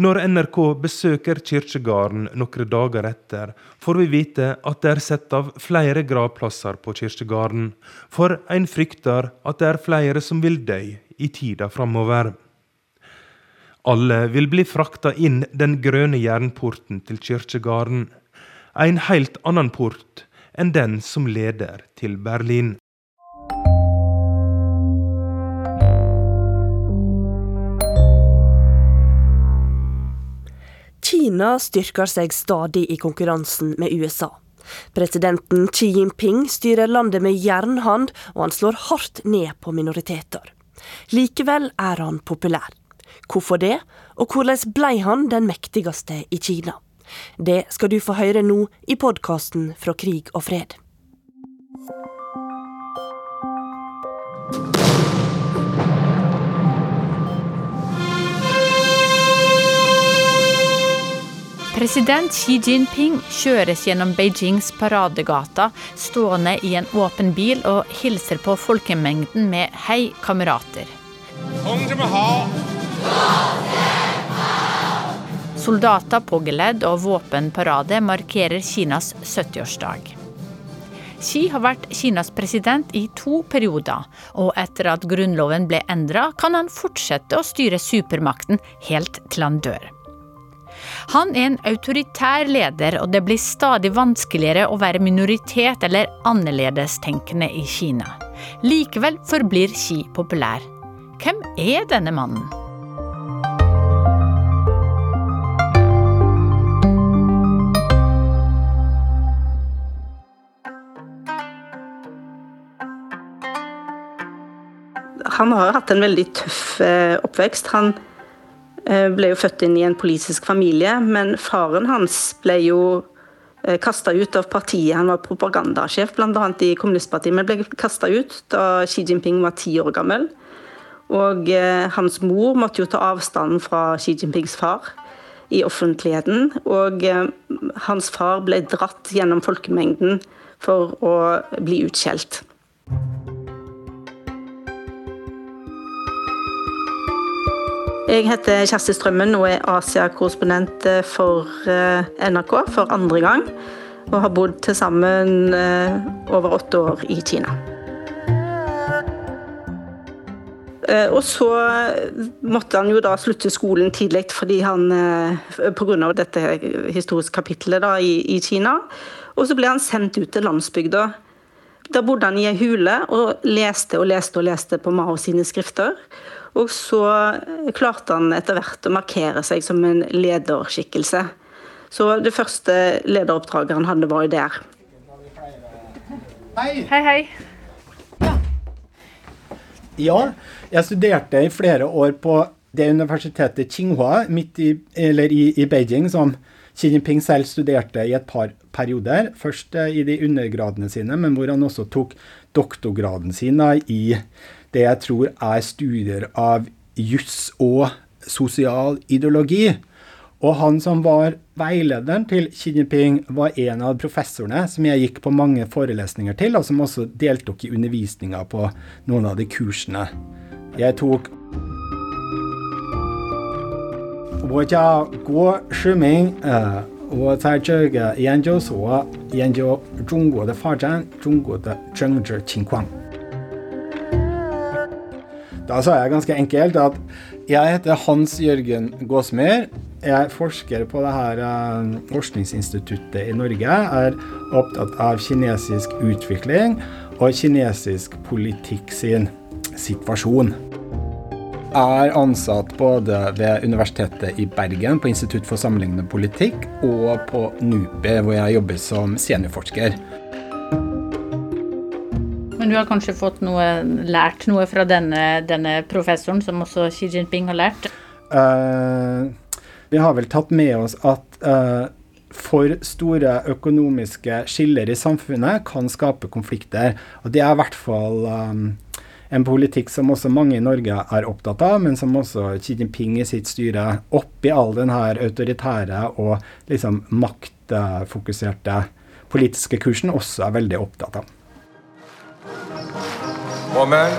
Når NRK besøker kirkegården noen dager etter, får vi vite at det er satt av flere gravplasser på kirkegården, for en frykter at det er flere som vil dø i tida framover. Alle vil bli frakta inn den grønne jernporten til kirkegården, en helt annen port enn den som leder til Berlin. Kina styrker seg stadig i konkurransen med USA. Presidenten Xi Jinping styrer landet med jernhand, og han slår hardt ned på minoriteter. Likevel er han populær. Hvorfor det, og hvordan ble han den mektigste i Kina? Det skal du få høre nå i podkasten Fra krig og fred. President Xi Jinping kjøres gjennom Beijings paradegata stående i en åpen bil og hilser på folkemengden med 'hei, kamerater'. Soldater på geledd og våpenparade markerer Kinas 70-årsdag. Xi har vært Kinas president i to perioder, og etter at grunnloven ble endra, kan han fortsette å styre supermakten helt til han dør. Han er en autoritær leder, og det blir stadig vanskeligere å være minoritet eller annerledestenkende i Kina. Likevel forblir Xi populær. Hvem er denne mannen? Han har hatt en veldig tøff eh, oppvekst. Han eh, ble jo født inn i en politisk familie, men faren hans ble jo eh, kasta ut av partiet. Han var propagandasjef bl.a. i kommunistpartiet, men ble kasta ut da Xi Jinping var ti år gammel. Og hans mor måtte jo ta avstand fra Xi Jinpings far i offentligheten. Og hans far ble dratt gjennom folkemengden for å bli utskjelt. Jeg heter Kjersti Strømmen og er Asia-korrespondent eh, for eh, NRK for andre gang. Og har bodd til sammen eh, over åtte år i Kina. Og så måtte han jo da slutte skolen tidlig fordi han pga. dette historiske kapitlet da, i, i Kina. Og så ble han sendt ut til landsbygda. Da bodde han i ei hule og leste og leste og leste på Mao sine skrifter. Og så klarte han etter hvert å markere seg som en lederskikkelse. Så det første lederoppdraget han hadde, var jo der. Hei. Hei, hei. Ja, jeg studerte i flere år på det universitetet Tsinghua midt i, eller i, i Beijing, som Xi Jinping selv studerte i et par perioder. Først eh, i de undergradene sine, men hvor han også tok doktorgraden sin i det jeg tror er studier av juss og sosial ideologi. Og han som var veilederen til Xi Jinping, var en av professorene som jeg gikk på mange forelesninger til, og som også deltok i undervisninga på noen av de kursene. Jeg tok 我 da sa jeg ganske enkelt at jeg heter Hans Jørgen Gåsmer. Jeg forsker på det her uh, forskningsinstituttet i Norge. Jeg Er opptatt av kinesisk utvikling og kinesisk politikk sin situasjon. Jeg Er ansatt både ved Universitetet i Bergen, på Institutt for sammenlignende politikk, og på NUPI, hvor jeg jobber som seniorforsker. Men du har kanskje fått noe, lært noe fra denne, denne professoren, som også Xi Jinping har lært? Uh, vi har vel tatt med oss at uh, for store økonomiske skiller i samfunnet kan skape konflikter. Og det er i hvert fall um, en politikk som også mange i Norge er opptatt av, men som også Xi Jinping i sitt styre, oppi all den her autoritære og liksom maktfokuserte politiske kursen, også er veldig opptatt av. 我们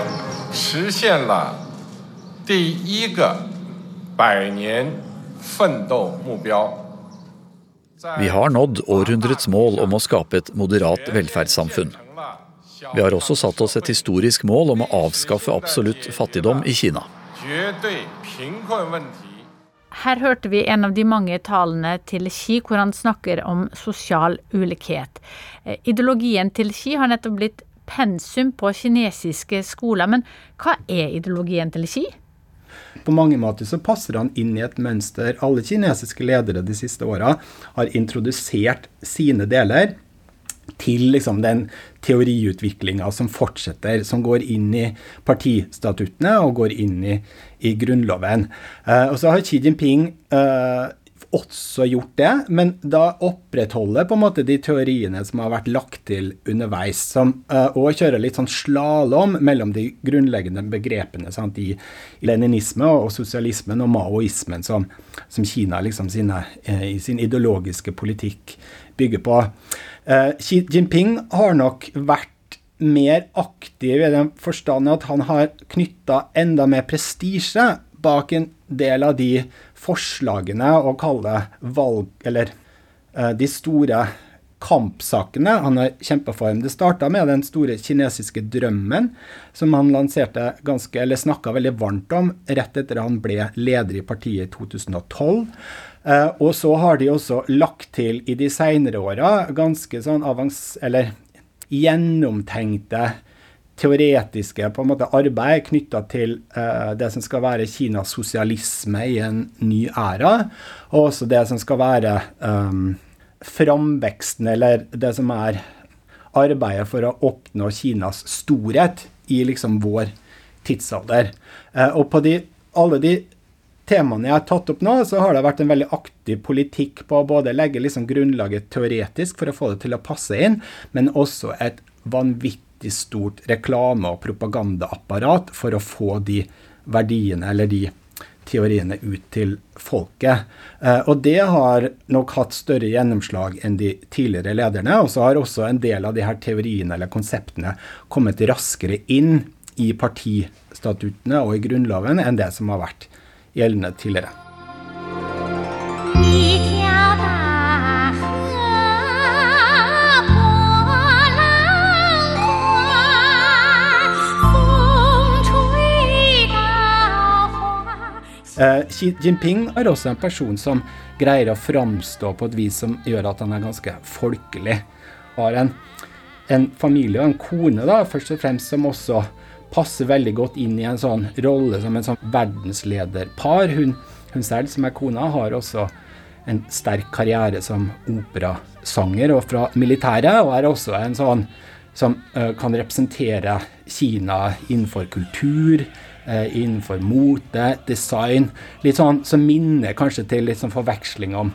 实现了第一个百年奋斗目标。 Vi har nådd århundrets mål om å skape et moderat velferdssamfunn. Vi har også satt oss et historisk mål om å avskaffe absolutt fattigdom i Kina. 绝对贫困问题 Her hørte vi en av de mange talene til Xi hvor han snakker om sosial ulikhet. Eh, Ideologien til Xi har nettopp blitt pensum på kinesiske skoler, men hva er ideologien til Xi? På mange måter så passer han inn i et mønster alle kinesiske ledere de siste åra har introdusert sine deler til liksom den teoriutviklinga som fortsetter, som går inn i partistatuttene og går inn i, i Grunnloven. Eh, og så har Xi Jinping eh, også gjort det, men da opprettholder på en måte de teoriene som har vært lagt til underveis, som, òg uh, kjører litt sånn slalåm mellom de grunnleggende begrepene sant, i leninisme og sosialismen og maoismen som, som Kina liksom sine, uh, i sin ideologiske politikk bygger på. Uh, Xi Jinping har nok vært mer aktiv i den forstand at han har knytta enda mer prestisje bak en del av de forslagene å kalle valg... Eller eh, de store kampsakene han har kjempa for. Det starta med den store kinesiske drømmen, som han lanserte ganske, eller snakka veldig varmt om rett etter han ble leder i partiet i 2012. Eh, og så har de også lagt til i de seinere åra ganske sånn avans... Eller gjennomtenkte teoretiske på en måte arbeid knytta til eh, det som skal være Kinas sosialisme i en ny æra, og også det som skal være eh, framveksten, eller det som er arbeidet for å oppnå Kinas storhet i liksom vår tidsalder. Eh, og på de, alle de temaene jeg har tatt opp nå, så har det vært en veldig aktiv politikk på å både legge liksom grunnlaget teoretisk for å få det til å passe inn, men også et vanvittig stort reklame- og propagandaapparat for å få de verdiene eller de teoriene ut til folket. Eh, og det har nok hatt større gjennomslag enn de tidligere lederne. Og så har også en del av de her teoriene eller konseptene kommet raskere inn i partistatuttene og i Grunnloven enn det som har vært gjeldende tidligere. Eh, Xi Jinping er også en person som greier å framstå på et vis som gjør at han er ganske folkelig. Har en, en familie og en kone, da, først og fremst, som også passer veldig godt inn i en sånn rolle som en sånn verdenslederpar. Hun, hun selv, som er kona, har også en sterk karriere som operasanger og fra militæret, og er også en sånn som uh, kan representere Kina innenfor kultur, innenfor mote, design. Litt sånn som minner kanskje til litt sånn forveksling om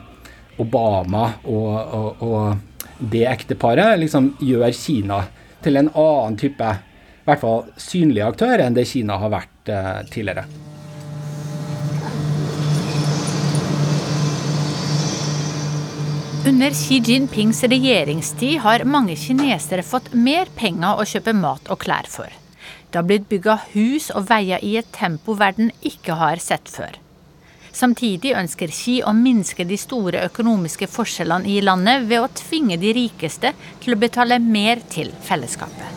Obama og, og, og det ekteparet. Liksom gjør Kina til en annen type, i hvert fall synlig aktør, enn det Kina har vært eh, tidligere. Under Xi Jinpings regjeringstid har mange kinesere fått mer penger å kjøpe mat og klær for. Det har blitt bygga hus og veier i et tempo verden ikke har sett før. Samtidig ønsker Xi å minske de store økonomiske forskjellene i landet ved å tvinge de rikeste til å betale mer til fellesskapet.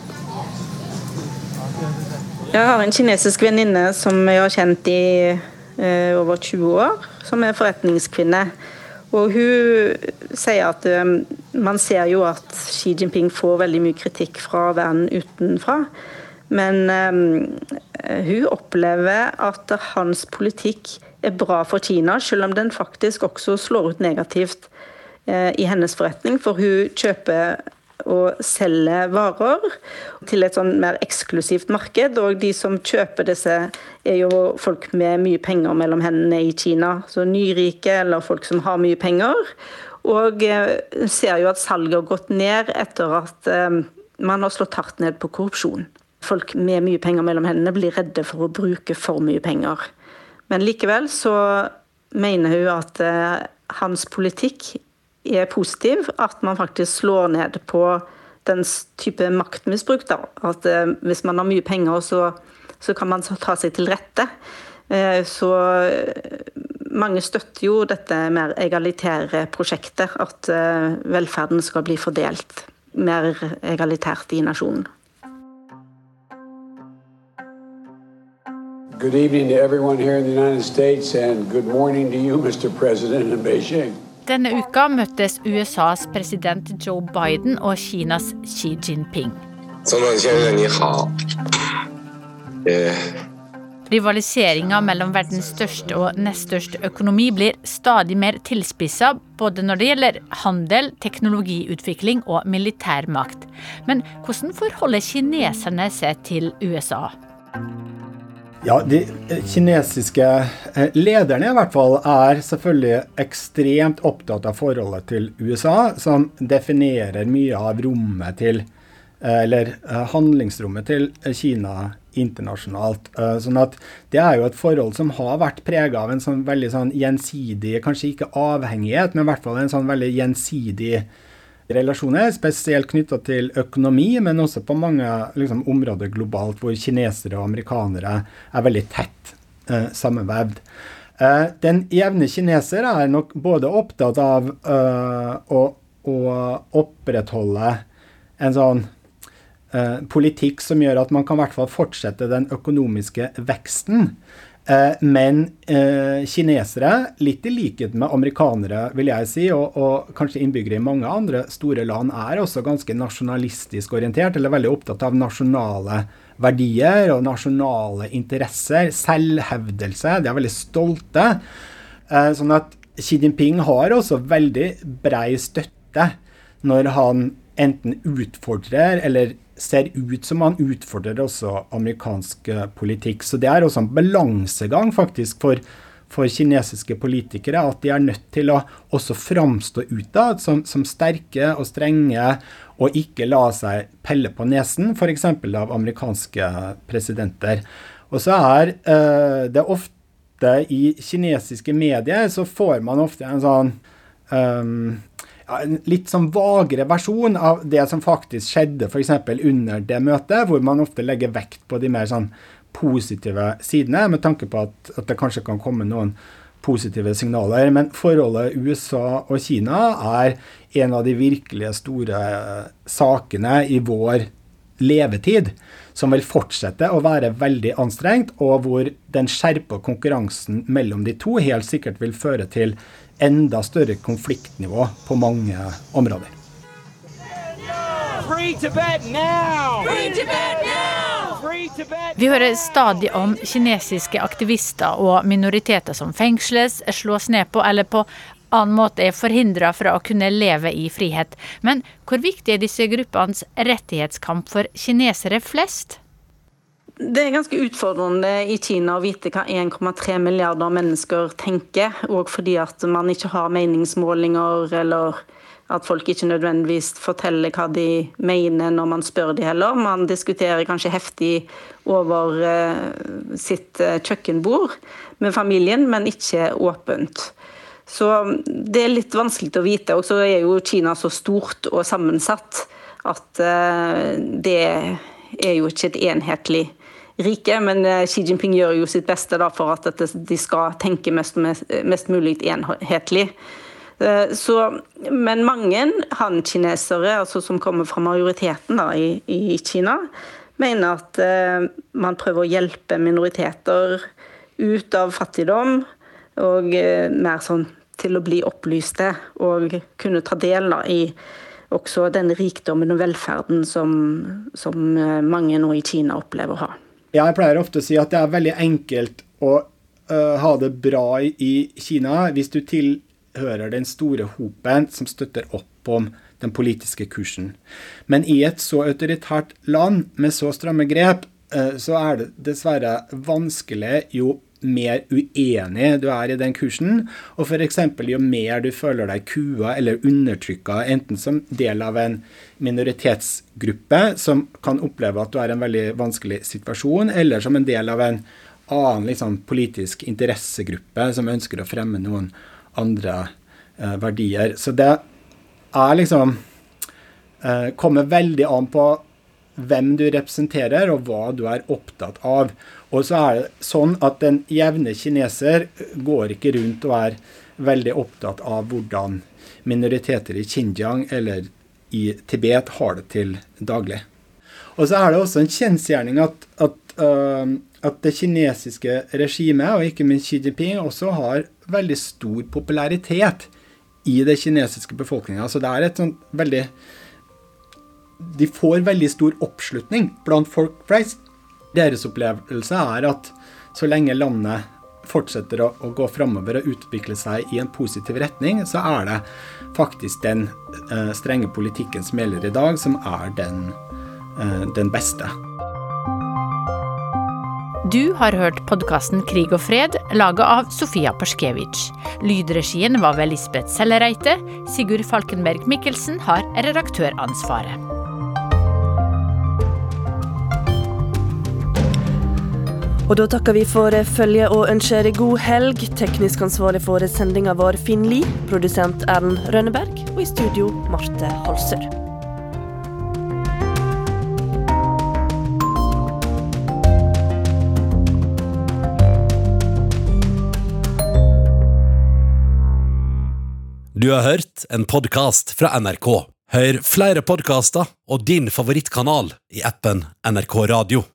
Jeg har en kinesisk venninne som jeg har kjent i eh, over 20 år, som er forretningskvinne. Og hun sier at eh, man ser jo at Xi Jinping får veldig mye kritikk fra verden utenfra. Men eh, hun opplever at hans politikk er bra for Kina, selv om den faktisk også slår ut negativt eh, i hennes forretning. For hun kjøper og selger varer til et sånn mer eksklusivt marked. Og de som kjøper disse, er jo folk med mye penger mellom hendene i Kina. Så nyrike eller folk som har mye penger. Og eh, ser jo at salget har gått ned etter at eh, man har slått hardt ned på korrupsjon. Folk med mye penger mellom hendene blir redde for å bruke for mye penger. Men likevel så mener hun at eh, hans politikk er positiv, at man faktisk slår ned på den type maktmisbruk. Da. At eh, hvis man har mye penger, så, så kan man ta seg til rette. Eh, så mange støtter jo dette mer egalitære prosjektet. At velferden skal bli fordelt mer egalitært i nasjonen. Good evening to everyone here in the United States, and good morning to you, Mr. President, in Beijing. Denne uka møttes USAs president Joe Biden og Kinas Xi Jinping. Rivaliseringa mellom verdens største og nest største økonomi blir stadig mer tilspissa, både når det gjelder handel, teknologiutvikling og militærmakt. Men hvordan forholder kineserne seg til USA? Ja, De kinesiske eh, lederne i hvert fall er selvfølgelig ekstremt opptatt av forholdet til USA, som definerer mye av rommet til eh, eller eh, handlingsrommet til Kina internasjonalt. Sånn at Det er jo et forhold som har vært prega av en sånn veldig sånn gjensidig, kanskje ikke avhengighet, men i hvert fall en sånn veldig gjensidig relasjoner, spesielt knytta til økonomi, men også på mange liksom, områder globalt hvor kinesere og amerikanere er veldig tett eh, sammenvevd. Eh, den jevne kineser er nok både opptatt av eh, å, å, opprettholde en sånn eh, politikk som gjør at man kan i hvert fall fortsette den økonomiske veksten. Eh, men eh, kinesere, litt i likhet med amerikanere, vil jeg si, og, og, kanskje innbyggere i mange andre store land, er også ganske nasjonalistisk orientert, eller veldig opptatt av nasjonale verdier og nasjonale interesser. Selvhevdelse. De er veldig stolte. Eh, sånn at Xi Jinping har også veldig brei støtte når han enten utfordrer eller ser ut som han utfordrer også amerikansk eh, politikk. Så det er også en balansegang faktisk for, for kinesiske politikere at de er nødt til å også framstå utad som, som sterke og strenge og ikke la seg pelle på nesen, f.eks. av amerikanske presidenter. Og så er uh, det ofte i kinesiske medier så får man ofte en sånn um, en litt sånn vagere versjon av det som faktisk skjedde f.eks. under det møtet, hvor man ofte legger vekt på de mer sånn positive sidene, med tanke på at, at det kanskje kan komme noen positive signaler. Men forholdet USA og Kina er en av de virkelige store sakene i vår levetid, som vil fortsette å være veldig anstrengt, og hvor den skjerpa konkurransen mellom de to helt sikkert vil føre til enda større konfliktnivå på mange områder. Vi hører stadig om kinesiske aktivister og minoriteter som fengsles, slås ned på eller på annen måte er forhindra fra å kunne leve i frihet. Men hvor viktig er disse gruppenes rettighetskamp for kinesere flest? Det er ganske utfordrende i Kina å vite hva 1,3 milliarder mennesker tenker. Og fordi at man ikke har meningsmålinger, eller at folk ikke nødvendigvis forteller hva de mener når man spør de heller. Man diskuterer kanskje heftig over uh, sitt uh, kjøkkenbord med familien, men ikke åpent. Så det er litt vanskelig å vite. Og så er jo Kina så stort og sammensatt at uh, det er jo ikke et enhetlig rike, men eh, Xi Jinping gjør jo sitt beste for at de skal tenke mest, mest mulig enhetlig. Eh, så, men mange han-kinesere, altså som kommer fra majoriteten da, i, i, Kina, mener at uh, man prøver å hjelpe minoriteter ut av fattigdom, og mer sånn til å bli opplyste og kunne ta del da, i også den rikdommen og velferden som, som mange nå i Kina opplever å ha. Jeg pleier ofte å si at det er veldig enkelt å uh, ha det bra i, i Kina hvis du tilhører den store hopen som støtter opp om den politiske kursen. Men i et så autoritært land med så stramme grep, uh, så er det dessverre vanskelig jo mer uenig du er i den kursen, og f.eks. jo mer du føler deg kua eller undertrykka, enten som del av en minoritetsgruppe som kan oppleve at du er i en veldig vanskelig situasjon, eller som en del av en annen liksom, politisk interessegruppe som ønsker å fremme noen andre eh, verdier. Så det er liksom eh, Kommer veldig an på hvem du representerer, og hva du er opptatt av. Og så er det sånn at den jevne kineser går ikke rundt og er veldig opptatt av hvordan minoriteter i Xinjiang eller i Tibet har det til daglig. Og så er det også en kjensgjerning at, at, uh, at, det kinesiske regimet, og ikke minst Xi Jinping, også har veldig stor popularitet i det kinesiske befolkninga. Så det er et sånt veldig De får veldig stor oppslutning blant folk flest. Deres opplevelse er at så lenge landet fortsetter å, å gå framover og utvikle seg i en positiv retning, så er det faktisk den uh, strenge politikken som gjelder i dag, som er den, uh, den beste. Du har hørt podkasten Krig og fred, laga av Sofia Perskevitsj. Lydregien var ved Lisbeth Sellereite. Sigurd Falkenberg Mikkelsen har redaktøransvaret. Og da takker vi for følget og ønsker god helg. Teknisk ansvarlig for sendinga var Finn Lie, produsent Erlend Rønneberg, og i studio Marte Holsør. Du har hørt en podkast fra NRK. Hør flere podkaster og din favorittkanal i appen NRK Radio.